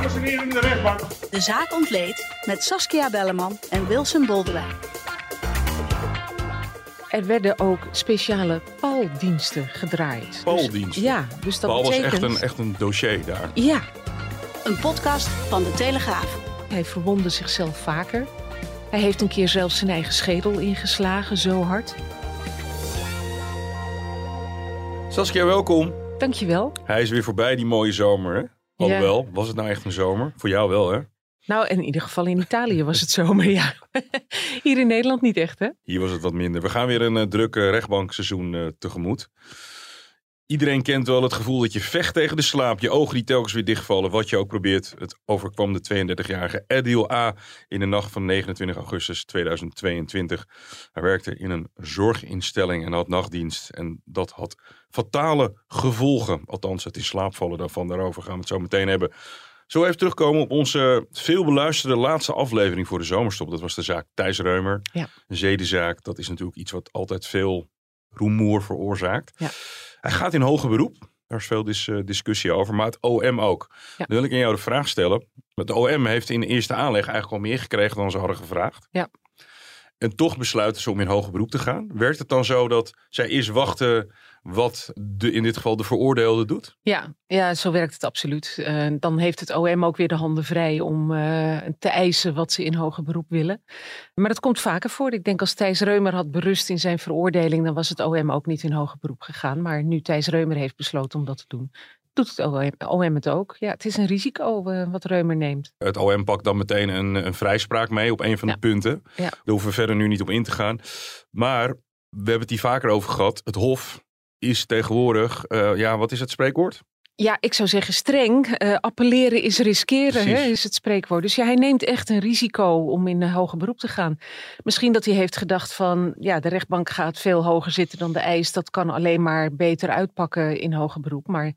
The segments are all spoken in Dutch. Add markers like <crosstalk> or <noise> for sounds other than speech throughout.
Dames en heren in de rechtbank. De zaak ontleed met Saskia Belleman en Wilson Boldewijn. Er werden ook speciale paaldiensten gedraaid. Paaldiensten? Dus, ja, dus dat Paul was echt een, echt een dossier daar. Ja, Een podcast van De Telegraaf. hij verwondde zichzelf vaker. Hij heeft een keer zelfs zijn eigen schedel ingeslagen, zo hard. Saskia, welkom. Dankjewel. Hij is weer voorbij, die mooie zomer. Hè? Alhoewel, was het nou echt een zomer? Voor jou wel, hè? Nou, in ieder geval in Italië was het <laughs> zomer, ja. <laughs> Hier in Nederland niet echt, hè? Hier was het wat minder. We gaan weer een uh, druk uh, rechtbankseizoen uh, tegemoet. Iedereen kent wel het gevoel dat je vecht tegen de slaap. Je ogen die telkens weer dichtvallen. Wat je ook probeert. Het overkwam de 32-jarige Edil A. in de nacht van 29 augustus 2022. Hij werkte in een zorginstelling en had nachtdienst. En dat had fatale gevolgen. Althans, het in slaap vallen daarvan. Daarover gaan we het zo meteen hebben. Zo even terugkomen op onze veel beluisterde laatste aflevering voor de zomerstop. Dat was de zaak Thijs Reumer. Ja. Een zedenzaak. Dat is natuurlijk iets wat altijd veel rumoer veroorzaakt. Ja. Hij gaat in hoger beroep. Daar is veel dis, uh, discussie over. Maar het OM ook. Ja. Dan wil ik aan jou de vraag stellen. Het OM heeft in de eerste aanleg eigenlijk al meer gekregen dan ze hadden gevraagd. Ja. En toch besluiten ze om in hoger beroep te gaan. Werkt het dan zo dat zij eerst wachten wat de, in dit geval de veroordeelde doet? Ja, ja zo werkt het absoluut. Uh, dan heeft het OM ook weer de handen vrij om uh, te eisen wat ze in hoger beroep willen. Maar dat komt vaker voor. Ik denk als Thijs Reumer had berust in zijn veroordeling, dan was het OM ook niet in hoger beroep gegaan. Maar nu Thijs Reumer heeft besloten om dat te doen, doet het OM, het ook. Ja, het is een risico uh, wat Reumer neemt. Het OM pakt dan meteen een, een vrijspraak mee op een van Ja. de punten. Ja. Daar hoeven we verder nu niet op in te gaan. Maar we hebben het hier vaker over gehad. Het Hof is tegenwoordig, uh, ja, wat is het spreekwoord? Ja, ik zou zeggen streng. Uh, appelleren is riskeren, hè, is het spreekwoord. Dus ja, hij neemt echt een risico om in uh, hoger beroep te gaan. Misschien dat hij heeft gedacht van, ja, de rechtbank gaat veel hoger zitten dan de eis. Dat kan alleen maar beter uitpakken in hoger beroep. Maar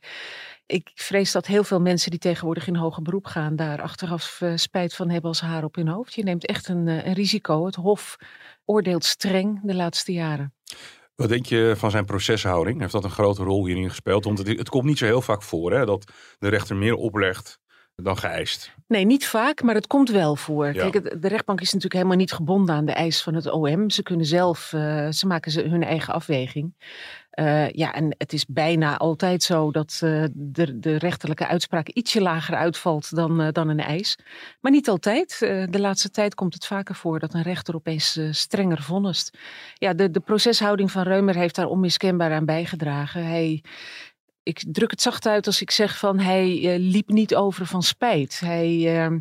ik vrees dat heel veel mensen die tegenwoordig in hoger beroep gaan, daar achteraf uh, spijt van hebben als haar op hun hoofd. Je neemt echt een, een risico. Het Hof oordeelt streng de laatste jaren. Wat denk je van zijn proceshouding? Heeft dat een grote rol hierin gespeeld? Want het, het komt niet zo heel vaak voor hè, dat de rechter meer oplegt dan geëist. Nee, niet vaak, maar het komt wel voor. Ja. Kijk, de rechtbank is natuurlijk helemaal niet gebonden aan de eis van het OM. Ze kunnen zelf, uh, ze maken ze hun eigen afweging. Uh, ja, en het is bijna altijd zo dat uh, de, de rechterlijke uitspraak ietsje lager uitvalt dan, dan een eis. Maar niet altijd. de laatste tijd komt het vaker voor dat een rechter opeens strenger vonnist. Ja, de, de proceshouding van Reumer heeft daar onmiskenbaar aan bijgedragen. Hij ik druk het zacht uit als ik zeg van hij uh, liep niet over van spijt. Hij uh,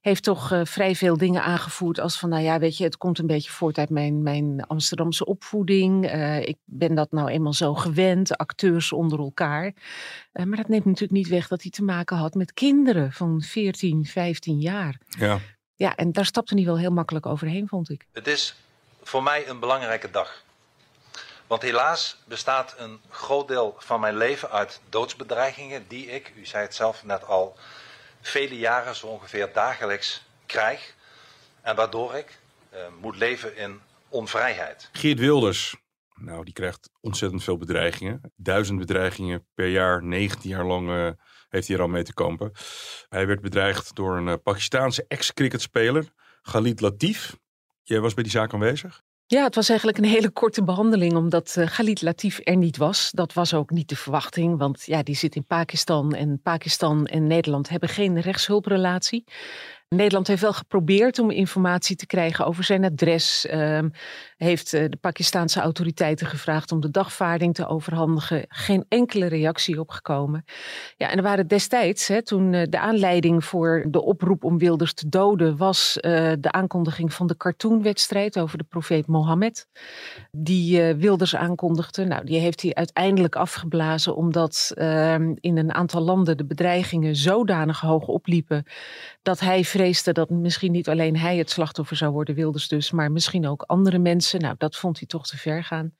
heeft toch uh, vrij veel dingen aangevoerd als van nou ja weet je het komt een beetje voort uit mijn, mijn Amsterdamse opvoeding. Eh, ik ben dat nou eenmaal zo gewend, acteurs onder elkaar. Eh, maar dat neemt natuurlijk niet weg dat hij te maken had met kinderen van 14, 15 jaar. Ja. Ja, en daar stapte hij wel heel makkelijk overheen vond ik. Het is voor mij een belangrijke dag. Want helaas bestaat een groot deel van mijn leven uit doodsbedreigingen die ik, u zei het zelf net al, vele jaren zo ongeveer dagelijks krijg. En waardoor ik uh, moet leven in onvrijheid. Geert Wilders, nou die krijgt ontzettend veel bedreigingen. Duizend bedreigingen per jaar, 19 jaar lang uh, heeft hij er al mee te kampen. Hij werd bedreigd door een uh, Pakistaanse ex-cricketspeler, Khalid Latif. Jij was bij die zaak aanwezig? Ja, het was eigenlijk een hele korte behandeling omdat uh, Khalid Latif er niet was. Dat was ook niet de verwachting, want ja, die zit in Pakistan en Pakistan en Nederland hebben geen rechtshulprelatie. Nederland heeft wel geprobeerd om informatie te krijgen over zijn adres. Uh, heeft uh, de Pakistaanse autoriteiten gevraagd om de dagvaarding te overhandigen. Geen enkele reactie opgekomen. Ja, en er waren destijds, hè, toen uh, de aanleiding voor de oproep om Wilders te doden was uh, de aankondiging van de cartoonwedstrijd over de profeet Mohammed. Die Wilders aankondigde. Nou, die heeft hij uiteindelijk afgeblazen omdat ehm, in een aantal landen de bedreigingen zodanig hoog opliepen dat hij dat misschien niet alleen hij het slachtoffer zou worden, Wilders dus, maar misschien ook andere mensen. Nou, dat vond hij toch te ver gaan.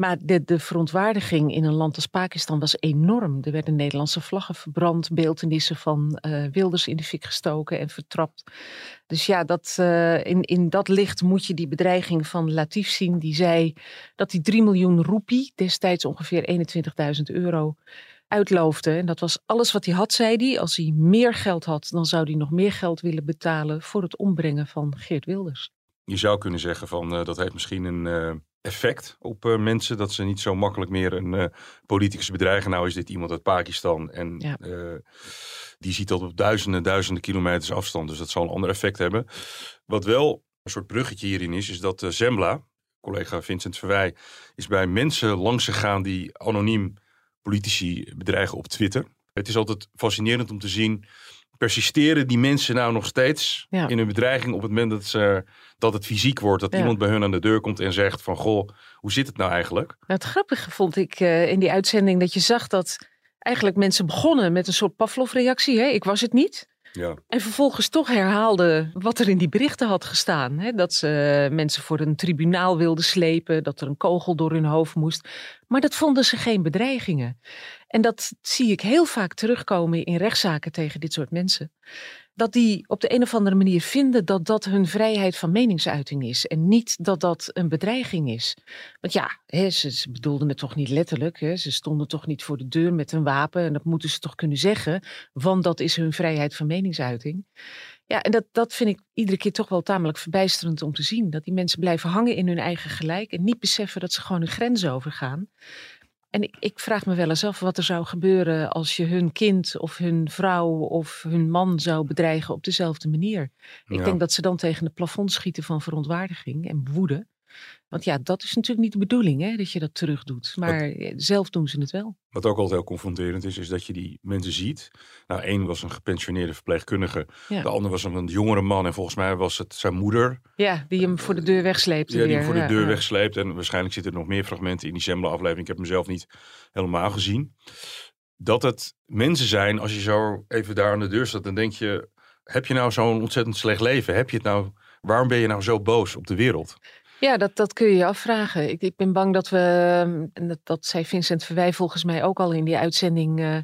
Maar de, de verontwaardiging in een land als Pakistan was enorm. Er werden Nederlandse vlaggen verbrand, beeldenissen van uh, Wilders in de fik gestoken en vertrapt. Dus ja, dat, uh, in, in dat licht moet je die bedreiging van Latif zien. Die zei dat die 3 miljoen roepie, destijds ongeveer 21.000 euro, uitloofde. En dat was alles wat hij had, zei hij. Als hij meer geld had, dan zou hij nog meer geld willen betalen voor het ombrengen van Geert Wilders. Je zou kunnen zeggen van uh, dat heeft misschien een uh, effect op uh, mensen. Dat ze niet zo makkelijk meer een politicus bedreigen. Nou is dit iemand uit Pakistan en ja. die ziet dat op duizenden, duizenden kilometers afstand. Dus dat zal een ander effect hebben. Wat wel een soort bruggetje hierin is, is dat Zembla, collega Vincent Verwij, is bij mensen langs gegaan die anoniem politici bedreigen op Twitter. Het is altijd fascinerend om te zien. Persisteren die mensen nou nog steeds ja. in hun bedreiging op het moment dat, ze, dat het fysiek wordt? Dat ja. iemand bij hun aan de deur komt en zegt van goh, hoe zit het nou eigenlijk? Nou, het grappige vond ik uh, in die uitzending dat je zag dat eigenlijk mensen begonnen met een soort Pavlov-reactie. Ik was het niet. Ja. En vervolgens toch herhaalde wat er in die berichten had gestaan. Hè? Dat ze mensen voor een tribunaal wilden slepen, dat er een kogel door hun hoofd moest. Maar dat vonden ze geen bedreigingen. En dat zie ik heel vaak terugkomen in rechtszaken tegen dit soort mensen dat die op de een of andere manier vinden dat dat hun vrijheid van meningsuiting is. En niet dat dat een bedreiging is. Want ja, hè, ze, bedoelden het toch niet letterlijk. Hè? Ze stonden toch niet voor de deur met een wapen. En dat moeten ze toch kunnen zeggen. Want dat is hun vrijheid van meningsuiting. Ja, en dat, dat vind ik iedere keer toch wel tamelijk verbijsterend om te zien. Dat die mensen blijven hangen in hun eigen gelijk. En niet beseffen dat ze gewoon een grens overgaan. En ik, ik, vraag me wel eens af wat er zou gebeuren als je hun kind of hun vrouw of hun man zou bedreigen op dezelfde manier. Ik denk dat ze dan tegen het plafond schieten van verontwaardiging en woede. Want ja, dat is natuurlijk niet de bedoeling, hè, dat je dat terug doet. Maar zelf doen ze het wel. Wat ook altijd heel confronterend is, is dat je die mensen ziet. Nou, één was een gepensioneerde verpleegkundige. Ja. De ander was een jongere man. En volgens mij was het zijn moeder. Ja, die hem voor de deur wegsleept. Ja, die hem voor de deur ja. wegsleept. En waarschijnlijk zitten er nog meer fragmenten in die Zembla-aflevering. Ik heb hem zelf niet helemaal gezien. Dat het mensen zijn, als je zo even daar aan de deur staat, dan denk je... Heb je nou zo'n ontzettend slecht leven? Heb je het nou... Waarom ben je nou zo boos op de wereld? Ja, dat, dat kun je je afvragen. Ik, ik ben bang dat we, en dat, dat zei Vincent Verwij volgens mij ook al in die uitzending, uh,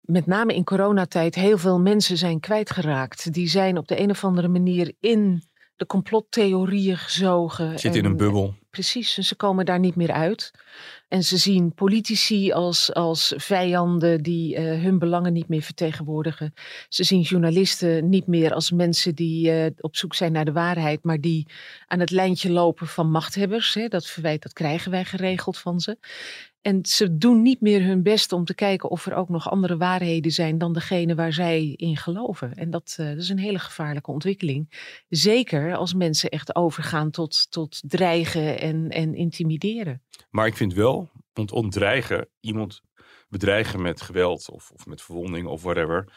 met name in coronatijd heel veel mensen zijn kwijtgeraakt. Die zijn op de een of andere manier in de complottheorieën gezogen. Zit in een bubbel. Precies, en ze komen daar niet meer uit. En ze zien politici als, als vijanden die uh, hun belangen niet meer vertegenwoordigen. Ze zien journalisten niet meer als mensen die uh, op zoek zijn naar de waarheid, maar die aan het lijntje lopen van machthebbers. Hè. Dat verwijt, dat krijgen wij geregeld van ze. En ze doen niet meer hun best om te kijken of er ook nog andere waarheden zijn dan degene waar zij in geloven. En dat, uh, dat is een hele gevaarlijke ontwikkeling. Zeker als mensen echt overgaan tot, tot dreigen en, en intimideren. Maar ik vind wel, want ontdreigen, iemand bedreigen met geweld of, of met verwonding of whatever.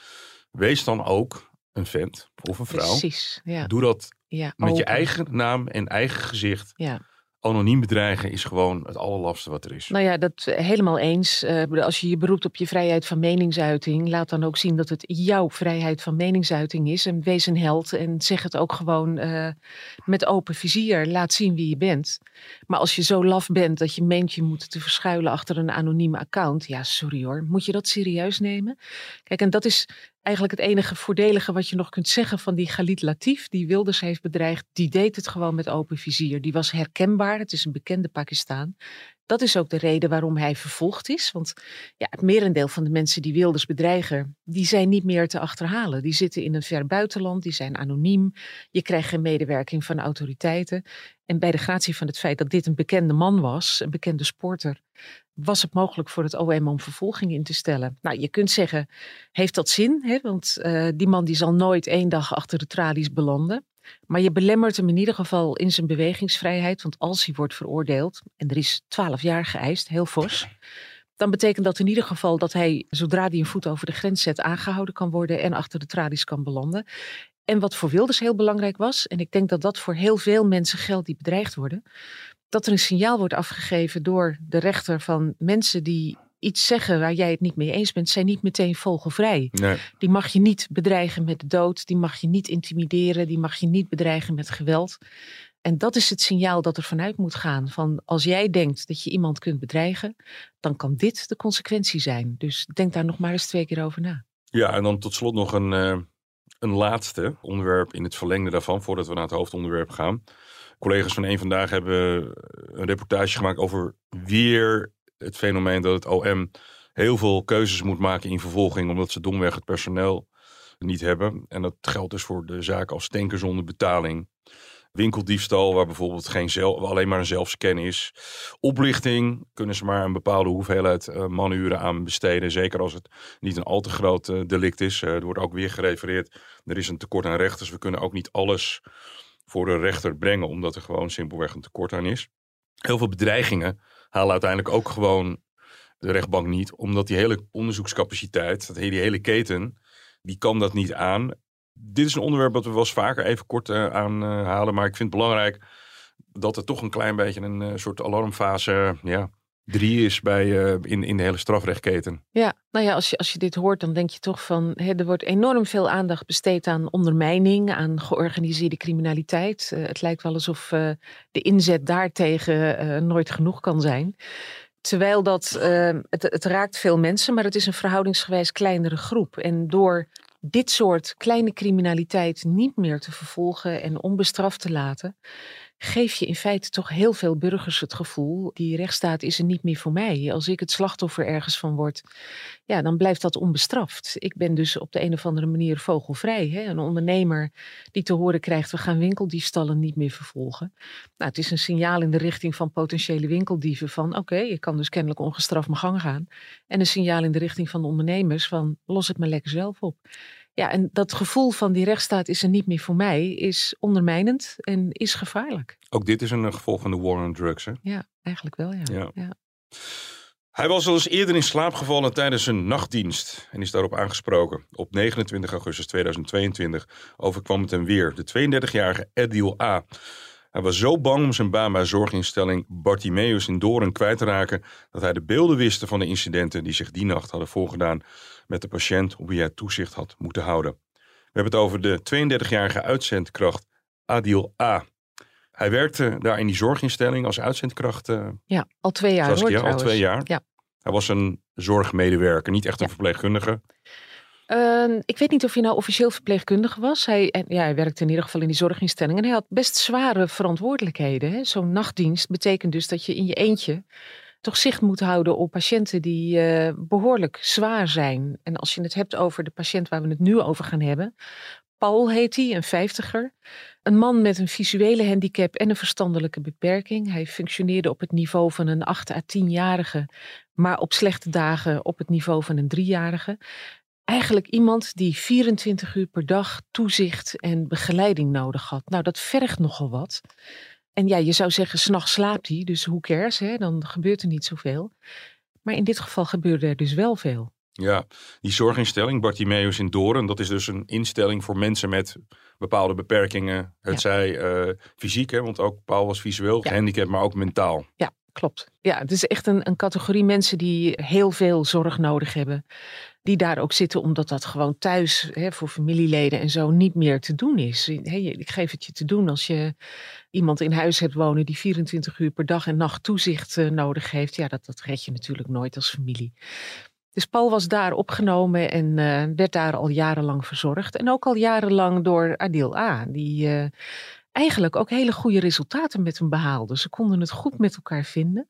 Wees dan ook een vent of een vrouw. Precies, ja. Doe dat ja, met je eigen naam en eigen gezicht. Ja anoniem bedreigen is gewoon het allerlafste wat er is. Nou ja, dat eh, helemaal eens. Uh, als je je beroept op je vrijheid van meningsuiting, laat dan ook zien dat het jouw vrijheid van meningsuiting is. En wees een held en zeg het ook gewoon uh, met open vizier. Laat zien wie je bent. Maar als je zo laf bent dat je meent je moet te verschuilen achter een anonieme account, ja, sorry hoor, moet je dat serieus nemen? Kijk, en dat is eigenlijk het enige voordelige wat je nog kunt zeggen van die Galit Latif, die Wilders heeft bedreigd, die deed het gewoon met open vizier. Die was herkenbaar, het is een bekende Pakistan. Dat is ook de reden waarom hij vervolgd is. Want ja, het merendeel van de mensen die Wilders bedreigen, die zijn niet meer te achterhalen. Die zitten in een ver buitenland, die zijn anoniem. Je krijgt geen medewerking van autoriteiten. En bij de gratie van het feit dat dit een bekende man was, een bekende sporter, was het mogelijk voor het OM om vervolging in te stellen. Nou, je kunt zeggen, heeft dat zin? Hè? Want uh, die man die zal nooit één dag achter de tralies belanden. Maar je belemmert hem in ieder geval in zijn bewegingsvrijheid. Want als hij wordt veroordeeld, en er is twaalf jaar geëist, heel fors. Dan betekent dat in ieder geval dat hij, zodra hij een voet over de grens zet, aangehouden kan worden en achter de tralies kan belanden. En wat voor Wilders heel belangrijk was, en ik denk dat dat voor heel veel mensen geldt die bedreigd worden, dat er een signaal wordt afgegeven door de rechter van mensen die iets zeggen waar jij het niet mee eens bent, zijn niet meteen vogelvrij. Nee. Die mag je niet bedreigen met de dood, die mag je niet intimideren, die mag je niet bedreigen met geweld. En dat is het signaal dat er vanuit moet gaan. Van als jij denkt dat je iemand kunt bedreigen, dan kan dit de consequentie zijn. Dus denk daar nog maar eens twee keer over na. Ja, en dan tot slot nog een, uh, een laatste onderwerp in het verlengde daarvan, voordat we naar het hoofdonderwerp gaan. Collega's van Eén Vandaag hebben een reportage gemaakt over weer het fenomeen dat het OM heel veel keuzes moet maken in vervolging, omdat ze domweg het personeel niet hebben. En dat geldt dus voor de zaken als tanken zonder betaling. Winkeldiefstal, waar bijvoorbeeld geen alleen maar een zelfscan is. Oplichting, kunnen ze maar een bepaalde hoeveelheid uh, manuren aan besteden. Zeker als het niet een al te groot uh, delict is. Uh, er wordt ook weer gerefereerd, er is een tekort aan rechters. We kunnen ook niet alles voor de rechter brengen, omdat er gewoon simpelweg een tekort aan is. Heel veel bedreigingen halen uiteindelijk ook gewoon de rechtbank niet, omdat die hele onderzoekscapaciteit, die hele keten, die kan dat niet aan. Dit is een onderwerp dat we wel eens vaker even kort uh, aanhalen, maar ik vind het belangrijk dat er toch een klein beetje een uh, soort alarmfase ja, drie is bij, uh, in, in de hele strafrechtketen. Ja, nou ja, als je, als je dit hoort, dan denk je toch van hè, er wordt enorm veel aandacht besteed aan ondermijning, aan georganiseerde criminaliteit. Uh, het lijkt wel alsof uh, de inzet daartegen nooit genoeg kan zijn. Terwijl dat, het, het raakt veel mensen, maar het is een verhoudingsgewijs kleinere groep. En door dit soort kleine criminaliteit niet meer te vervolgen en onbestraft te laten, geef je in feite toch heel veel burgers het gevoel, die rechtsstaat is er niet meer voor mij. Als ik het slachtoffer ergens van word, ja, dan blijft dat onbestraft. Ik ben dus op de een of andere manier vogelvrij. Hè? Een ondernemer die te horen krijgt, we gaan winkeldiefstallen niet meer vervolgen. Nou, het is een signaal in de richting van potentiële winkeldieven van, oké, okay, ik kan dus kennelijk ongestraft mijn gang gaan. En een signaal in de richting van de ondernemers van, los het maar lekker zelf op. Ja, en dat gevoel van die rechtsstaat is er niet meer voor mij, is ondermijnend en is gevaarlijk. Ook dit is een gevolg van de war on drugs, hè? Ja, eigenlijk wel, ja. ja. ja. Hij was al eens eerder in slaap gevallen tijdens een nachtdienst en is daarop aangesproken. Op 29 augustus 2022 overkwam het hem weer. De 32-jarige Edil A. Hij was zo bang om zijn baan bij zorginstelling Bartimeus in Doorn kwijt te raken dat hij de beelden wist van de incidenten die zich die nacht hadden voorgedaan met de patiënt op wie hij toezicht had moeten houden. We hebben het over de 32-jarige uitzendkracht Adil A. Hij werkte daar in die zorginstelling als uitzendkracht. Uh, ja, al twee jaar hoor, Al twee jaar. Ja. Hij was een zorgmedewerker, niet echt een verpleegkundige. Uh, ik weet niet of hij nou officieel verpleegkundige was. Hij, ja, hij werkte in ieder geval in die zorginstelling. En hij had best zware verantwoordelijkheden. Zo'n nachtdienst betekent dus dat je in je eentje toch zicht moet houden op patiënten die uh, behoorlijk zwaar zijn. En als je het hebt over de patiënt waar we het nu over gaan hebben. Paul heet hij, een vijftiger. Een man met een visuele handicap en een verstandelijke beperking. Hij functioneerde op het niveau van een 8 à 10-jarige, maar op slechte dagen op het niveau van een driejarige. Eigenlijk iemand die 24 uur per dag toezicht en begeleiding nodig had. Nou, dat vergt nogal wat. En ja, je zou zeggen, s'nachts slaapt hij, dus hoe cares, hè? dan gebeurt er niet zoveel. Maar in dit geval gebeurde er dus wel veel. Ja, die zorginstelling Bartimeus in Doorn, dat is dus een instelling voor mensen met bepaalde beperkingen. Het zij uh, fysiek, hè, want ook Paul was visueel ja. gehandicapt, maar ook mentaal. Ja, klopt. Ja, het is echt een, een categorie mensen die heel veel zorg nodig hebben. Die daar ook zitten omdat dat gewoon thuis hè, voor familieleden en zo niet meer te doen is. Ik geef het je te doen als je iemand in huis hebt wonen die 24 uur per dag en nacht toezicht uh, nodig heeft. Ja, dat, dat red je natuurlijk nooit als familie. Dus Paul was daar opgenomen en uh, werd daar al jarenlang verzorgd. En ook al jarenlang door Adil A. Die uh, eigenlijk ook hele goede resultaten met hem behaalde. Ze konden het goed met elkaar vinden.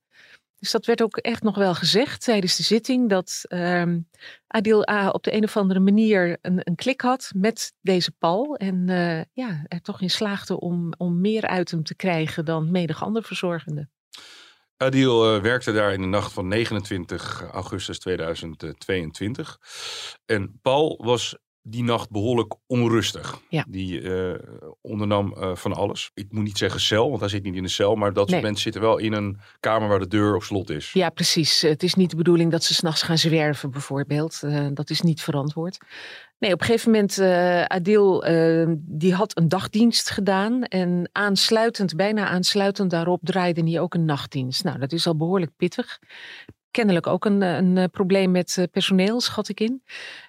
Dus dat werd ook echt nog wel gezegd tijdens de zitting. Dat ehm, Adil A op de een of andere manier een, een klik had met deze Paul. En eh, ja, er toch in slaagde om, om meer uit hem te krijgen dan menig ander verzorgende. Adil uh, werkte daar in de nacht van 29 augustus 2022. En Paul was die nacht behoorlijk onrustig. Ja. Die uh, ondernam uh, van alles. Ik moet niet zeggen cel, want hij zit niet in een cel. Maar dat soort mensen zitten wel in een kamer waar de deur op slot is. Ja, precies. Het is niet de bedoeling dat ze s'nachts gaan zwerven bijvoorbeeld. Uh, dat is niet verantwoord. Nee, op een gegeven moment, Adil, die had een dagdienst gedaan. En aansluitend, bijna aansluitend daarop, draaide hij ook een nachtdienst. Nou, dat is al behoorlijk pittig kennelijk ook een, een probleem met personeel, schat ik in.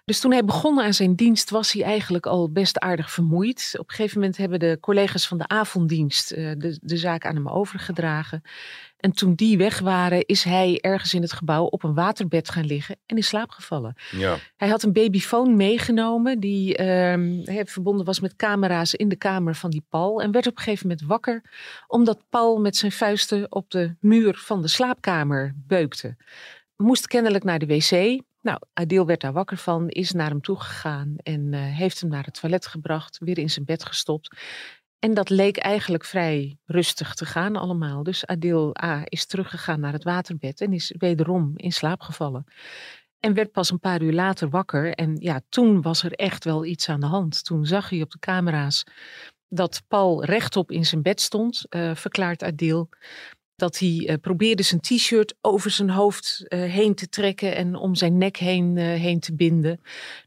Dus toen hij begon aan zijn dienst, was hij eigenlijk al best aardig vermoeid. Op een gegeven moment hebben de collega's van de avonddienst de, de zaak aan hem overgedragen. En toen die weg waren, is hij ergens in het gebouw op een waterbed gaan liggen en in slaap gevallen. Ja. Hij had een babyfoon meegenomen die eh, verbonden was met camera's in de kamer van die Paul. En werd op een gegeven moment wakker omdat Paul met zijn vuisten op de muur van de slaapkamer beukte. Moest kennelijk naar de wc. Nou, Adil werd daar wakker van, is naar hem toegegaan en uh, heeft hem naar het toilet gebracht, weer in zijn bed gestopt. En dat leek eigenlijk vrij rustig te gaan allemaal. Dus Adil A is teruggegaan naar het waterbed en is wederom in slaap gevallen. En werd pas een paar uur later wakker. En ja, toen was er echt wel iets aan de hand. Toen zag hij op de camera's dat Paul rechtop in zijn bed stond, uh, verklaart Adil dat hij uh, probeerde zijn t-shirt over zijn hoofd uh, heen te trekken en om zijn nek heen, uh, heen te binden.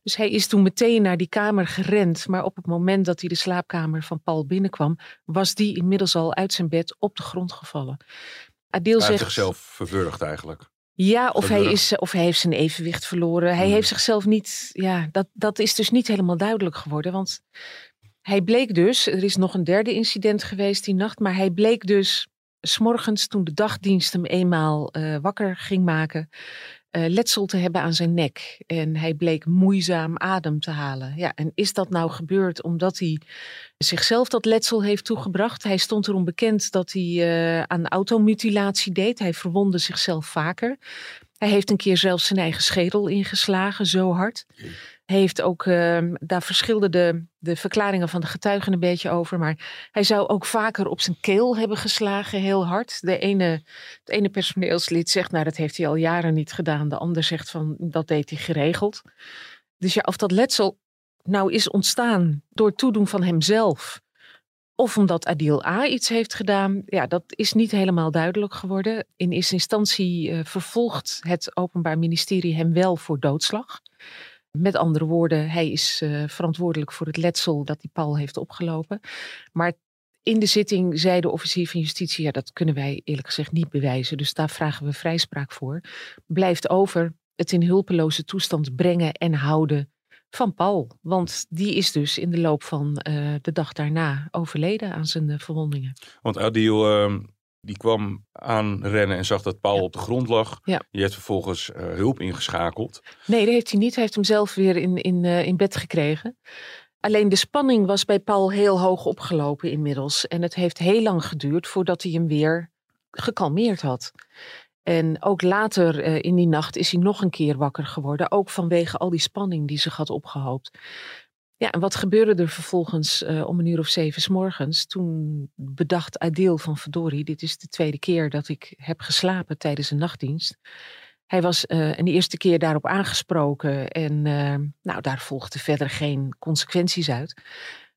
Dus hij is toen meteen naar die kamer gerend. Maar op het moment dat hij de slaapkamer van Paul binnenkwam, was die inmiddels al uit zijn bed op de grond gevallen. Adil hij zegt. zichzelf verwurgd eigenlijk. Ja, of hij, is, of hij heeft zijn evenwicht verloren. Hij Hmm. heeft zichzelf niet. Ja, dat, dat is dus niet helemaal duidelijk geworden. Want hij bleek dus. Er is nog een derde incident geweest die nacht. Maar hij bleek dus s'morgens toen de dagdienst hem eenmaal uh, wakker ging maken, uh, letsel te hebben aan zijn nek. En hij bleek moeizaam adem te halen. Ja, en is dat nou gebeurd omdat hij zichzelf dat letsel heeft toegebracht? Hij stond erom bekend dat hij uh, aan automutilatie deed. Hij verwondde zichzelf vaker. Hij heeft een keer zelfs zijn eigen schedel ingeslagen, zo hard. Heeft ook, uh, daar verschilden de, de verklaringen van de getuigen een beetje over. Maar hij zou ook vaker op zijn keel hebben geslagen, heel hard. De ene, het ene personeelslid zegt, nou dat heeft hij al jaren niet gedaan. De ander zegt van, dat deed hij geregeld. Dus ja, of dat letsel nou is ontstaan door toedoen van hemzelf. Of omdat Adil A. iets heeft gedaan, ja, dat is niet helemaal duidelijk geworden. In eerste instantie uh, vervolgt het Openbaar Ministerie hem wel voor doodslag. Met andere woorden, hij is uh, verantwoordelijk voor het letsel dat die Paul heeft opgelopen. Maar in de zitting zei de officier van justitie, ja, dat kunnen wij eerlijk gezegd niet bewijzen. Dus daar vragen we vrijspraak voor. Blijft over het in hulpeloze toestand brengen en houden van Paul. Want die is dus in de loop van uh, de dag daarna overleden aan zijn uh, verwondingen. Want Adil, uh, die kwam aanrennen en zag dat Paul ja. op de grond lag. Ja. Die heeft vervolgens uh, hulp ingeschakeld. Nee, dat heeft hij niet. Hij heeft hem zelf weer in, in, uh, in bed gekregen. Alleen de spanning was bij Paul heel hoog opgelopen inmiddels. En het heeft heel lang geduurd voordat hij hem weer gekalmeerd had. En ook later uh, in die nacht is hij nog een keer wakker geworden. Ook vanwege al die spanning die zich had opgehoopt. Ja, en wat gebeurde er vervolgens uh, om een uur of zeven s morgens? Toen bedacht Adil van verdorie, dit is de tweede keer dat ik heb geslapen tijdens een nachtdienst. Hij was uh, een eerste keer daarop aangesproken en uh, nou, daar volgden verder geen consequenties uit.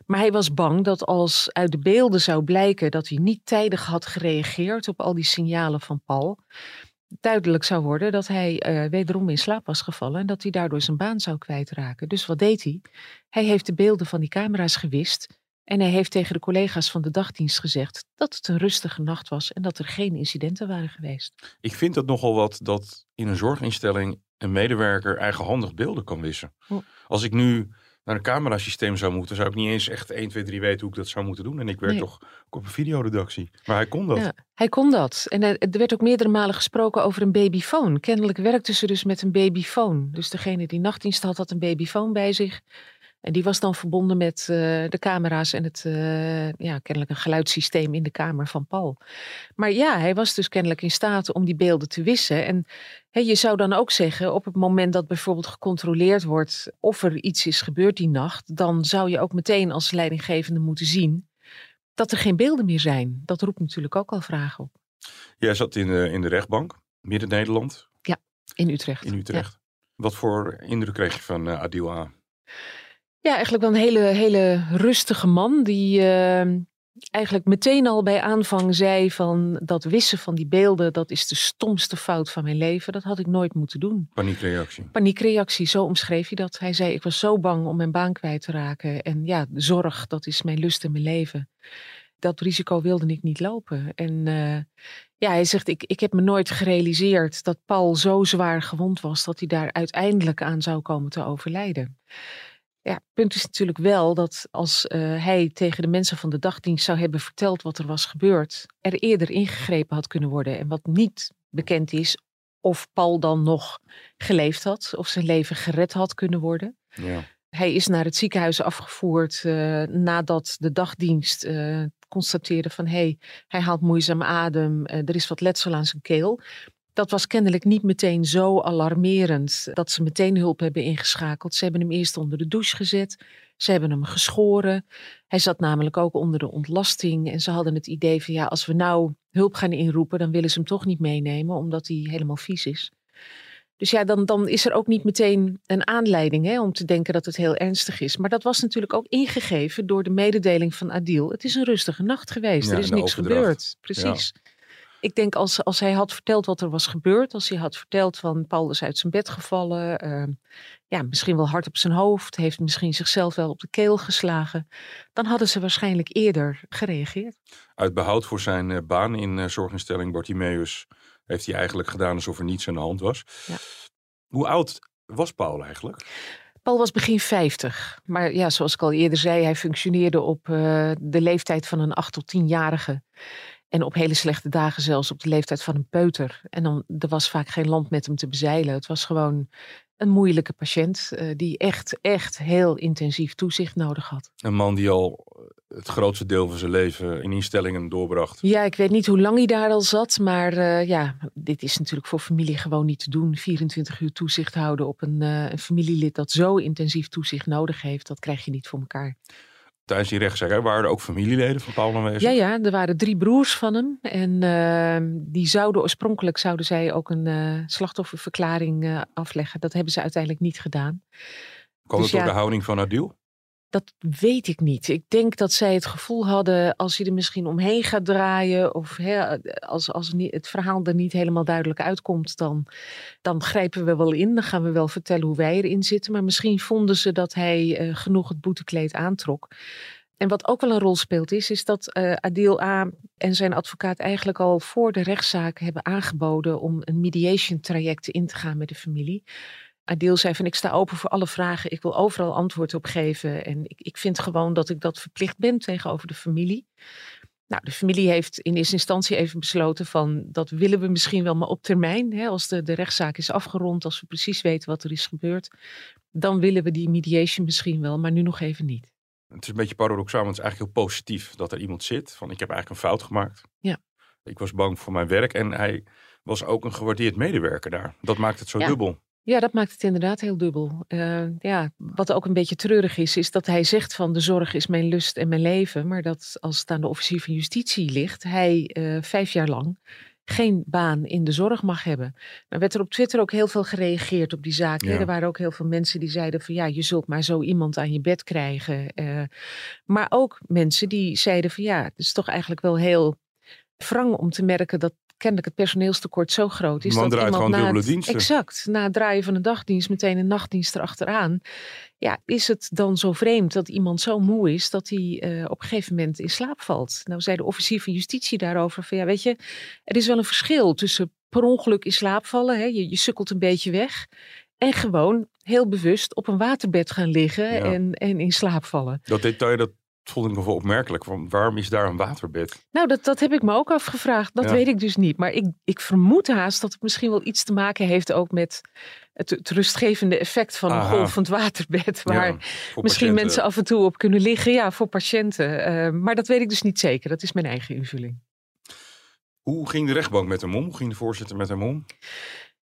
Maar hij was bang dat als uit de beelden zou blijken dat hij niet tijdig had gereageerd op al die signalen van Paul, duidelijk zou worden dat hij uh, wederom in slaap was gevallen en dat hij daardoor zijn baan zou kwijtraken. Dus wat deed hij? Hij heeft de beelden van die camera's gewist en hij heeft tegen de collega's van de dagdienst gezegd dat het een rustige nacht was en dat er geen incidenten waren geweest. Ik vind het nogal wat dat in een zorginstelling een medewerker eigenhandig beelden kan wissen. Als ik nu naar een camerasysteem zou moeten, zou ik niet eens echt 1, 2, 3 weten hoe ik dat zou moeten doen. En ik werk Nee. toch op een videoredactie. Maar hij kon dat. Ja, hij kon dat. En er, er werd ook meerdere malen gesproken over een babyfoon. Kennelijk werkte ze dus met een babyfoon. Dus degene die nachtdienst had, had een babyfoon bij zich. En die was dan verbonden met uh, de camera's en het uh, ja, kennelijk een geluidssysteem in de kamer van Paul. Maar ja, hij was dus kennelijk in staat om die beelden te wissen. En he, je zou dan ook zeggen, op het moment dat bijvoorbeeld gecontroleerd wordt of er iets is gebeurd die nacht, dan zou je ook meteen als leidinggevende moeten zien dat er geen beelden meer zijn. Dat roept natuurlijk ook al vragen op. Jij zat in de, in de rechtbank, Midden-Nederland. Ja, in Utrecht. In Utrecht. Wat voor indruk kreeg je van uh, Adil A? Ja, eigenlijk wel een hele, hele rustige man. Die uh, eigenlijk meteen al bij aanvang zei van dat wissen van die beelden, dat is de stomste fout van mijn leven. Dat had ik nooit moeten doen. Paniekreactie. Paniekreactie, zo omschreef hij dat. Hij zei, ik was zo bang om mijn baan kwijt te raken. En ja, zorg, dat is mijn lust in mijn leven. Dat risico wilde ik niet lopen. En uh, ja, hij zegt, ik, ik heb me nooit gerealiseerd dat Paul zo zwaar gewond was dat hij daar uiteindelijk aan zou komen te overlijden. Ja, het punt is natuurlijk wel dat als uh, hij tegen de mensen van de dagdienst zou hebben verteld wat er was gebeurd, er eerder ingegrepen had kunnen worden. En wat niet bekend is, of Paul dan nog geleefd had, of zijn leven gered had kunnen worden. Ja. Hij is naar het ziekenhuis afgevoerd uh, nadat de dagdienst uh, constateerde van hé, hey, hij haalt moeizaam adem, er is wat letsel aan zijn keel. Dat was kennelijk niet meteen zo alarmerend dat ze meteen hulp hebben ingeschakeld. Ze hebben hem eerst onder de douche gezet. Ze hebben hem geschoren. Hij zat namelijk ook onder de ontlasting. En ze hadden het idee van ja, als we nou hulp gaan inroepen, dan willen ze hem toch niet meenemen, omdat hij helemaal vies is. Dus ja, dan, dan is er ook niet meteen een aanleiding hè, om te denken dat het heel ernstig is. Maar dat was natuurlijk ook ingegeven door de mededeling van Adil. Het is een rustige nacht geweest. Ja, er is niks overdracht. gebeurd. Precies. Ik denk als, als hij had verteld wat er was gebeurd, als hij had verteld van Paul is uit zijn bed gevallen, uh, ja, misschien wel hard op zijn hoofd, heeft misschien zichzelf wel op de keel geslagen, dan hadden ze waarschijnlijk eerder gereageerd. Uit behoud voor zijn uh, baan in uh, zorginstelling Bartimeus heeft hij eigenlijk gedaan alsof er niets aan de hand was. Ja. Hoe oud was Paul eigenlijk? Paul was begin 50. Maar ja, zoals ik al eerder zei, hij functioneerde op uh, de leeftijd van een 8 tot 10-jarige. En op hele slechte dagen zelfs op de leeftijd van een peuter. En dan, er was vaak geen land met hem te bezeilen. Het was gewoon een moeilijke patiënt uh, die echt, echt heel intensief toezicht nodig had. Een man die al het grootste deel van zijn leven in instellingen doorbracht. Ja, ik weet niet hoe lang hij daar al zat. Maar uh, ja, dit is natuurlijk voor familie gewoon niet te doen. 24 uur toezicht houden op een, uh, een familielid dat zo intensief toezicht nodig heeft. Dat krijg je niet voor elkaar. Tijdens die rechtszaak waren er ook familieleden van Paul aanwezig? Ja, ja, er waren drie broers van hem. En uh, die zouden oorspronkelijk zouden zij ook een uh, slachtofferverklaring uh, afleggen. Dat hebben ze uiteindelijk niet gedaan. Kwam dus het door ja, de houding van Adil? Dat weet ik niet. Ik denk dat zij het gevoel hadden, als je er misschien omheen gaat draaien, of hè, als, als het verhaal er niet helemaal duidelijk uitkomt, dan, dan grijpen we wel in. Dan gaan we wel vertellen hoe wij erin zitten. Maar misschien vonden ze dat hij uh, genoeg het boetekleed aantrok. En wat ook wel een rol speelt is, is dat uh, Adil A. en zijn advocaat eigenlijk al voor de rechtszaak hebben aangeboden om een mediation traject in te gaan met de familie. Adil zei van ik sta open voor alle vragen, ik wil overal antwoord op geven en ik, ik vind gewoon dat ik dat verplicht ben tegenover de familie. Nou, de familie heeft in eerste instantie even besloten van dat willen we misschien wel, maar op termijn, hè, als de, de rechtszaak is afgerond, als we precies weten wat er is gebeurd, dan willen we die mediation misschien wel, maar nu nog even niet. Het is een beetje paradoxaal, want het is eigenlijk heel positief dat er iemand zit van ik heb eigenlijk een fout gemaakt. Ja. Ik was bang voor mijn werk en hij was ook een gewaardeerd medewerker daar. Dat maakt het zo ja. dubbel. Ja, dat maakt het inderdaad heel dubbel. Uh, ja, wat ook een beetje treurig is, is dat hij zegt van de zorg is mijn lust en mijn leven. Maar dat als het aan de officier van justitie ligt, hij uh, vijf jaar lang geen baan in de zorg mag hebben. Nou werd er op Twitter ook heel veel gereageerd op die zaak. Ja. Er waren ook heel veel mensen die zeiden van ja, je zult maar zo iemand aan je bed krijgen. Uh, maar ook mensen die zeiden van ja, het is toch eigenlijk wel heel wrang om te merken dat kennelijk het personeelstekort zo groot is. Man dat draait iemand gewoon na dubbele het, diensten. Exact. Na het draaien van een dagdienst meteen een nachtdienst erachteraan. Ja, is het dan zo vreemd dat iemand zo moe is dat hij uh, op een gegeven moment in slaap valt? Nou zei de officier van justitie daarover van ja, weet je, er is wel een verschil tussen per ongeluk in slaap vallen, hè, je, je sukkelt een beetje weg, en gewoon heel bewust op een waterbed gaan liggen Ja. en, en in slaap vallen. Dat detail dat vond ik nog wel opmerkelijk. Want waarom is daar een waterbed? Nou, dat, dat heb ik me ook afgevraagd. Dat Ja. weet ik dus niet. Maar ik, ik vermoed haast dat het misschien wel iets te maken heeft ook met het, het rustgevende effect van een golvend waterbed. Waar Ja, misschien patiënten. mensen af en toe op kunnen liggen. Ja, voor patiënten. Eh, maar dat weet ik dus niet zeker. Dat is mijn eigen invulling. Hoe ging de rechtbank met hem om? Hoe ging de voorzitter met hem om?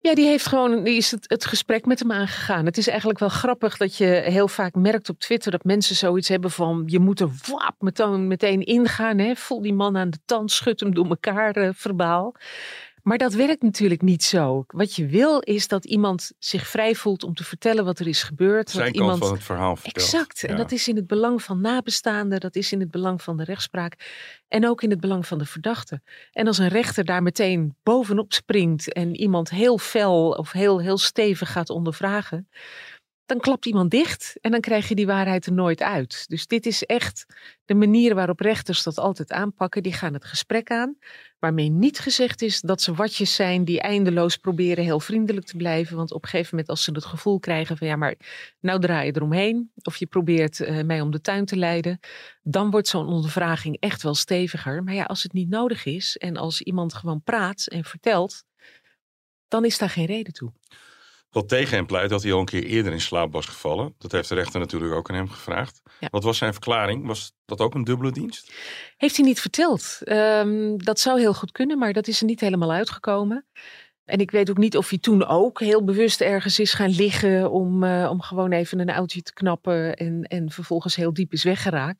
Ja, die heeft gewoon, die is het, het gesprek met hem aangegaan. Het is eigenlijk wel grappig dat je heel vaak merkt op Twitter dat mensen zoiets hebben van je moet er wap meteen, meteen ingaan. Hè? Voel die man aan de tand, schud hem door elkaar eh, verbaal. Maar dat werkt natuurlijk niet zo. Wat je wil is dat iemand zich vrij voelt om te vertellen wat er is gebeurd. Zijn dat kant iemand van het verhaal verteld. Exact. En dat is in het belang van nabestaanden, dat is in het belang van de rechtspraak en ook in het belang van de verdachte. En als een rechter daar meteen bovenop springt en iemand heel fel of heel, heel stevig gaat ondervragen, dan klapt iemand dicht en dan krijg je die waarheid er nooit uit. Dus dit is echt de manier waarop rechters dat altijd aanpakken. Die gaan het gesprek aan, waarmee niet gezegd is dat ze watjes zijn die eindeloos proberen heel vriendelijk te blijven. Want op een gegeven moment als ze het gevoel krijgen van ja, maar nou draai je eromheen of je probeert eh, mij om de tuin te leiden, dan wordt zo'n ondervraging echt wel steviger. Maar ja, als het niet nodig is en als iemand gewoon praat en vertelt, dan is daar geen reden toe. Wat tegen hem pleit dat hij al een keer eerder in slaap was gevallen. Dat heeft de rechter natuurlijk ook aan hem gevraagd. Ja. Wat was zijn verklaring? Was dat ook een dubbele dienst? Heeft hij niet verteld. Ehm, dat zou heel goed kunnen, maar dat is er niet helemaal uitgekomen. En ik weet ook niet of hij toen ook heel bewust ergens is gaan liggen om, eh, om gewoon even een oudje te knappen en, en vervolgens heel diep is weggeraakt.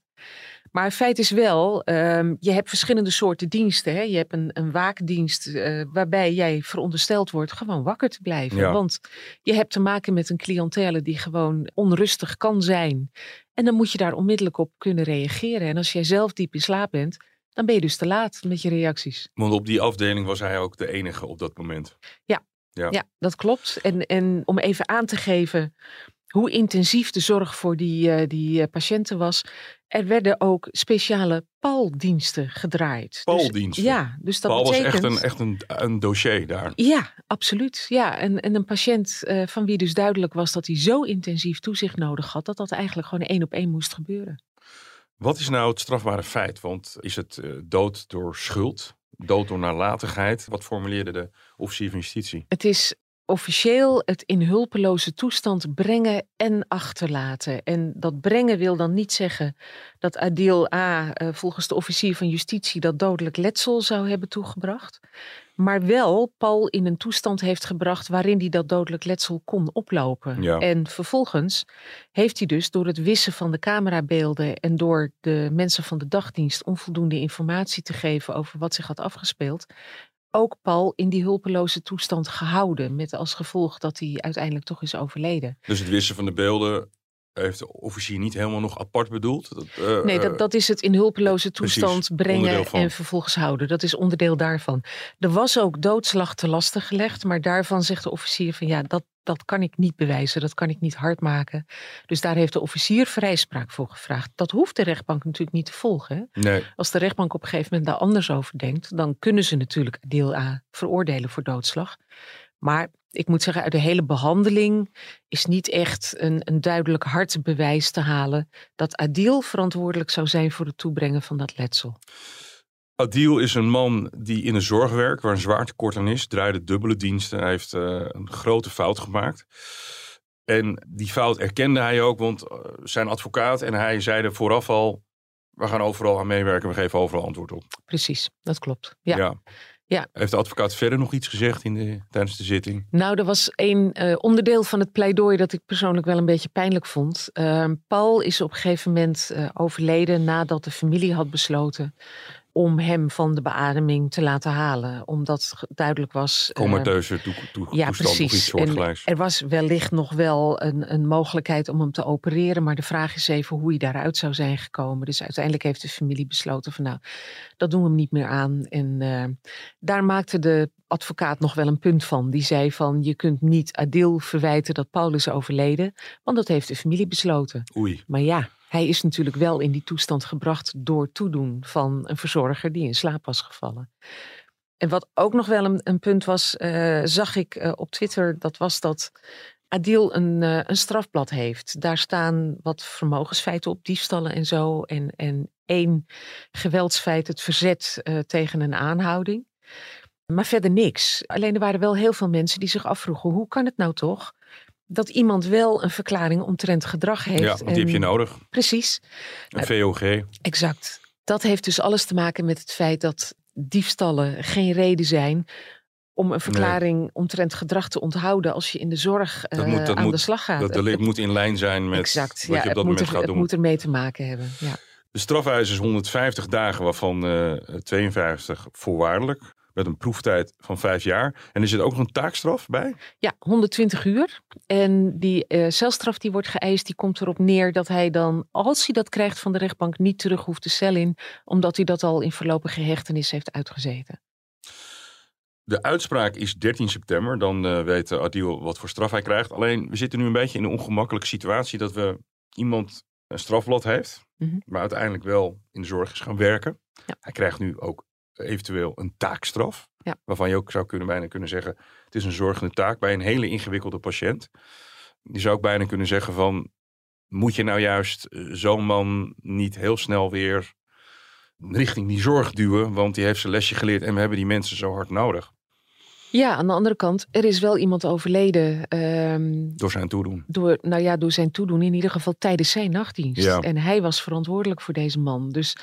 Maar het feit is wel, ehm, je hebt verschillende soorten diensten. Hè? Je hebt een, een waakdienst eh, waarbij jij verondersteld wordt gewoon wakker te blijven. Ja. Want je hebt te maken met een cliëntele die gewoon onrustig kan zijn. En dan moet je daar onmiddellijk op kunnen reageren. En als jij zelf diep in slaap bent, dan ben je dus te laat met je reacties. Want op die afdeling was hij ook de enige op dat moment. Ja. Ja, dat klopt. En, en om even aan te geven hoe intensief de zorg voor die, eh, die eh, patiënten was. Er werden ook speciale paaldiensten gedraaid. Paaldiensten? Dus, ja, dus dat Paul was echt, een, echt een, een dossier daar. Ja, absoluut. Ja, en, en een patiënt eh, van wie dus duidelijk was dat hij zo intensief toezicht nodig had, dat dat eigenlijk gewoon één op één moest gebeuren. Wat is nou het strafbare feit? Want is het eh, dood door schuld? Dood door nalatigheid? Wat formuleerde de officier van justitie? Het is officieel het in hulpeloze toestand brengen en achterlaten. En dat brengen wil dan niet zeggen dat Adil A. eh, volgens de officier van justitie dat dodelijk letsel zou hebben toegebracht. Maar wel Paul in een toestand heeft gebracht waarin hij dat dodelijk letsel kon oplopen. Ja. En vervolgens heeft hij dus door het wissen van de camerabeelden en door de mensen van de dagdienst onvoldoende informatie te geven over wat zich had afgespeeld, ook Paul in die hulpeloze toestand gehouden. Met als gevolg dat hij uiteindelijk toch is overleden. Dus het wissen van de beelden heeft de officier niet helemaal nog apart bedoeld? Dat, eh, Nee, dat, dat is het in hulpeloze toestand brengen en vervolgens houden. Dat is onderdeel daarvan. Er was ook doodslag te lasten gelegd, maar daarvan zegt de officier van ja, dat, dat kan ik niet bewijzen, dat kan ik niet hard maken. Dus daar heeft de officier vrijspraak voor gevraagd. Dat hoeft de rechtbank natuurlijk niet te volgen. Nee, Als de rechtbank op een gegeven moment daar anders over denkt, dan kunnen ze natuurlijk deel A veroordelen voor doodslag. Maar ik moet zeggen, uit de hele behandeling is niet echt een, een duidelijk hard bewijs te halen dat Adil verantwoordelijk zou zijn voor het toebrengen van dat letsel. Adil is een man die in de zorg werkt, waar een zwaar tekort aan is. Draaide dubbele diensten. Hij heeft eh, een grote fout gemaakt. En die fout erkende hij ook, want eh, zijn advocaat en hij zeiden vooraf al... we gaan overal aan meewerken, we geven overal antwoord op. Precies, dat klopt. Ja. Ja. Heeft de advocaat verder nog iets gezegd in de, tijdens de zitting? Nou, er was één eh, onderdeel van het pleidooi dat ik persoonlijk wel een beetje pijnlijk vond. Ehm, Paul is op een gegeven moment eh, overleden nadat de familie had besloten om hem van de beademing te laten halen. Omdat duidelijk was... eh, Comateuze toe, toe, ja, toestand of iets precies. En soortgelijks. er was wellicht nog wel een, een mogelijkheid om hem te opereren. Maar de vraag is even hoe hij daaruit zou zijn gekomen. Dus uiteindelijk heeft de familie besloten van nou, dat doen we hem niet meer aan. En eh, daar maakte de advocaat nog wel een punt van. Die zei van je kunt niet Adil verwijten dat Paul is overleden. Want dat heeft de familie besloten. Oei. Maar ja, hij is natuurlijk wel in die toestand gebracht door toedoen van een verzorger die in slaap was gevallen. En wat ook nog wel een, een punt was, eh, zag ik eh, op Twitter, dat was dat Adil een, uh, een strafblad heeft. Daar staan wat vermogensfeiten op, diefstallen en zo. En, en één geweldsfeit, het verzet tegen een aanhouding. Maar verder niks. Alleen er waren wel heel veel mensen die zich afvroegen: hoe kan het nou toch dat iemand wel een verklaring omtrent gedrag heeft? Ja, want die heb je nodig. Precies. Een VOG. Exact. Dat heeft dus alles te maken met het feit dat diefstallen geen reden zijn om een verklaring nee. omtrent gedrag te onthouden als je in de zorg uh, moet, aan moet, de slag gaat. Dat, dat moet in lijn zijn met exact, wat ja, je op dat moment er, gaat het doen. moet ermee te maken hebben. Ja. De strafeis is 150 dagen, waarvan uh, 52 voorwaardelijk. Met een proeftijd van vijf jaar. En er zit ook nog een taakstraf bij? Ja, 120 uur. En die uh, celstraf die wordt geëist, die komt erop neer dat hij dan, als hij dat krijgt van de rechtbank, niet terug hoeft de cel in. Omdat hij dat al in voorlopige hechtenis heeft uitgezeten. De uitspraak is 13 september. Dan uh, weet Adil wat voor straf hij krijgt. Alleen, we zitten nu een beetje in een ongemakkelijke situatie dat we iemand een strafblad heeft, Mhm. maar uiteindelijk wel in de zorg is gaan werken. Ja. Hij krijgt nu ook eventueel een taakstraf, Ja. waarvan je ook zou kunnen bijna kunnen zeggen, het is een zorgende taak bij een hele ingewikkelde patiënt. Je zou ook bijna kunnen zeggen van, moet je nou juist eh, zo'n man niet heel snel weer richting die zorg duwen, want die heeft zijn lesje geleerd en we hebben die mensen zo hard nodig. Ja, aan de andere kant, er is wel iemand overleden. ehm, Door zijn toedoen. door, nou ja, door zijn toedoen, in ieder geval tijdens zijn nachtdienst. Ja. En hij was verantwoordelijk voor deze man. Dus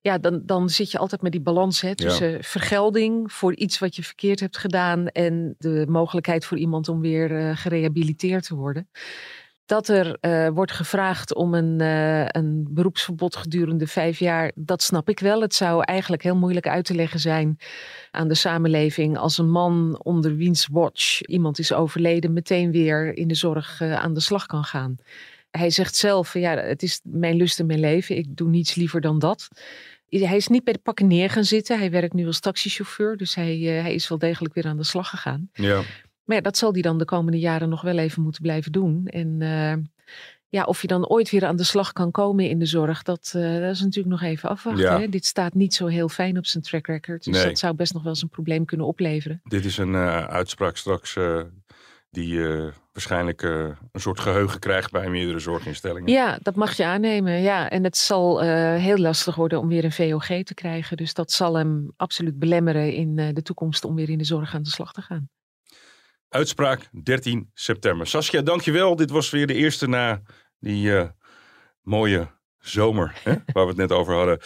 ja, dan, dan zit je altijd met die balans hè, tussen vergelding voor iets wat je verkeerd hebt gedaan en de mogelijkheid voor iemand om weer eh, gerehabiliteerd te worden. Dat er eh, wordt gevraagd om een, eh, een beroepsverbod gedurende vijf jaar, dat snap ik wel. Het zou eigenlijk heel moeilijk uit te leggen zijn aan de samenleving als een man onder wiens watch iemand is overleden, meteen weer in de zorg eh, aan de slag kan gaan. Hij zegt zelf, ja, het is mijn lust en mijn leven, ik doe niets liever dan dat. Hij is niet bij de pakken neer gaan zitten. Hij werkt nu als taxichauffeur, dus hij, hij is wel degelijk weer aan de slag gegaan. Ja. Maar ja, dat zal hij dan de komende jaren nog wel even moeten blijven doen. En eh, ja, of je dan ooit weer aan de slag kan komen in de zorg, dat, eh, dat is natuurlijk nog even afwachten. Ja. Hè? Dit staat niet zo heel fijn op zijn track record. Dus Nee. dat zou best nog wel eens een probleem kunnen opleveren. Dit is een eh, uitspraak straks die eh, waarschijnlijk een soort geheugen krijgt bij meerdere zorginstellingen. Ja, dat mag je aannemen. Ja, en het zal heel lastig worden om weer een VOG te krijgen. Dus dat zal hem absoluut belemmeren in de toekomst om weer in de zorg aan de slag te gaan. Uitspraak 13 september. Saskia, dankjewel. Dit was weer de eerste na die eh, mooie zomer hè, <laughs> waar we het net over hadden.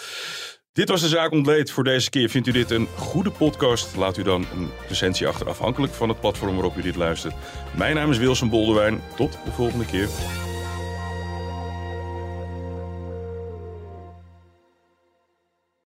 Dit was de Zaak Ontleed voor deze keer. Vindt u dit een goede podcast? Laat u dan een recensie achter, afhankelijk van het platform waarop u dit luistert. Mijn naam is Wilson Boldewijn. Tot de volgende keer.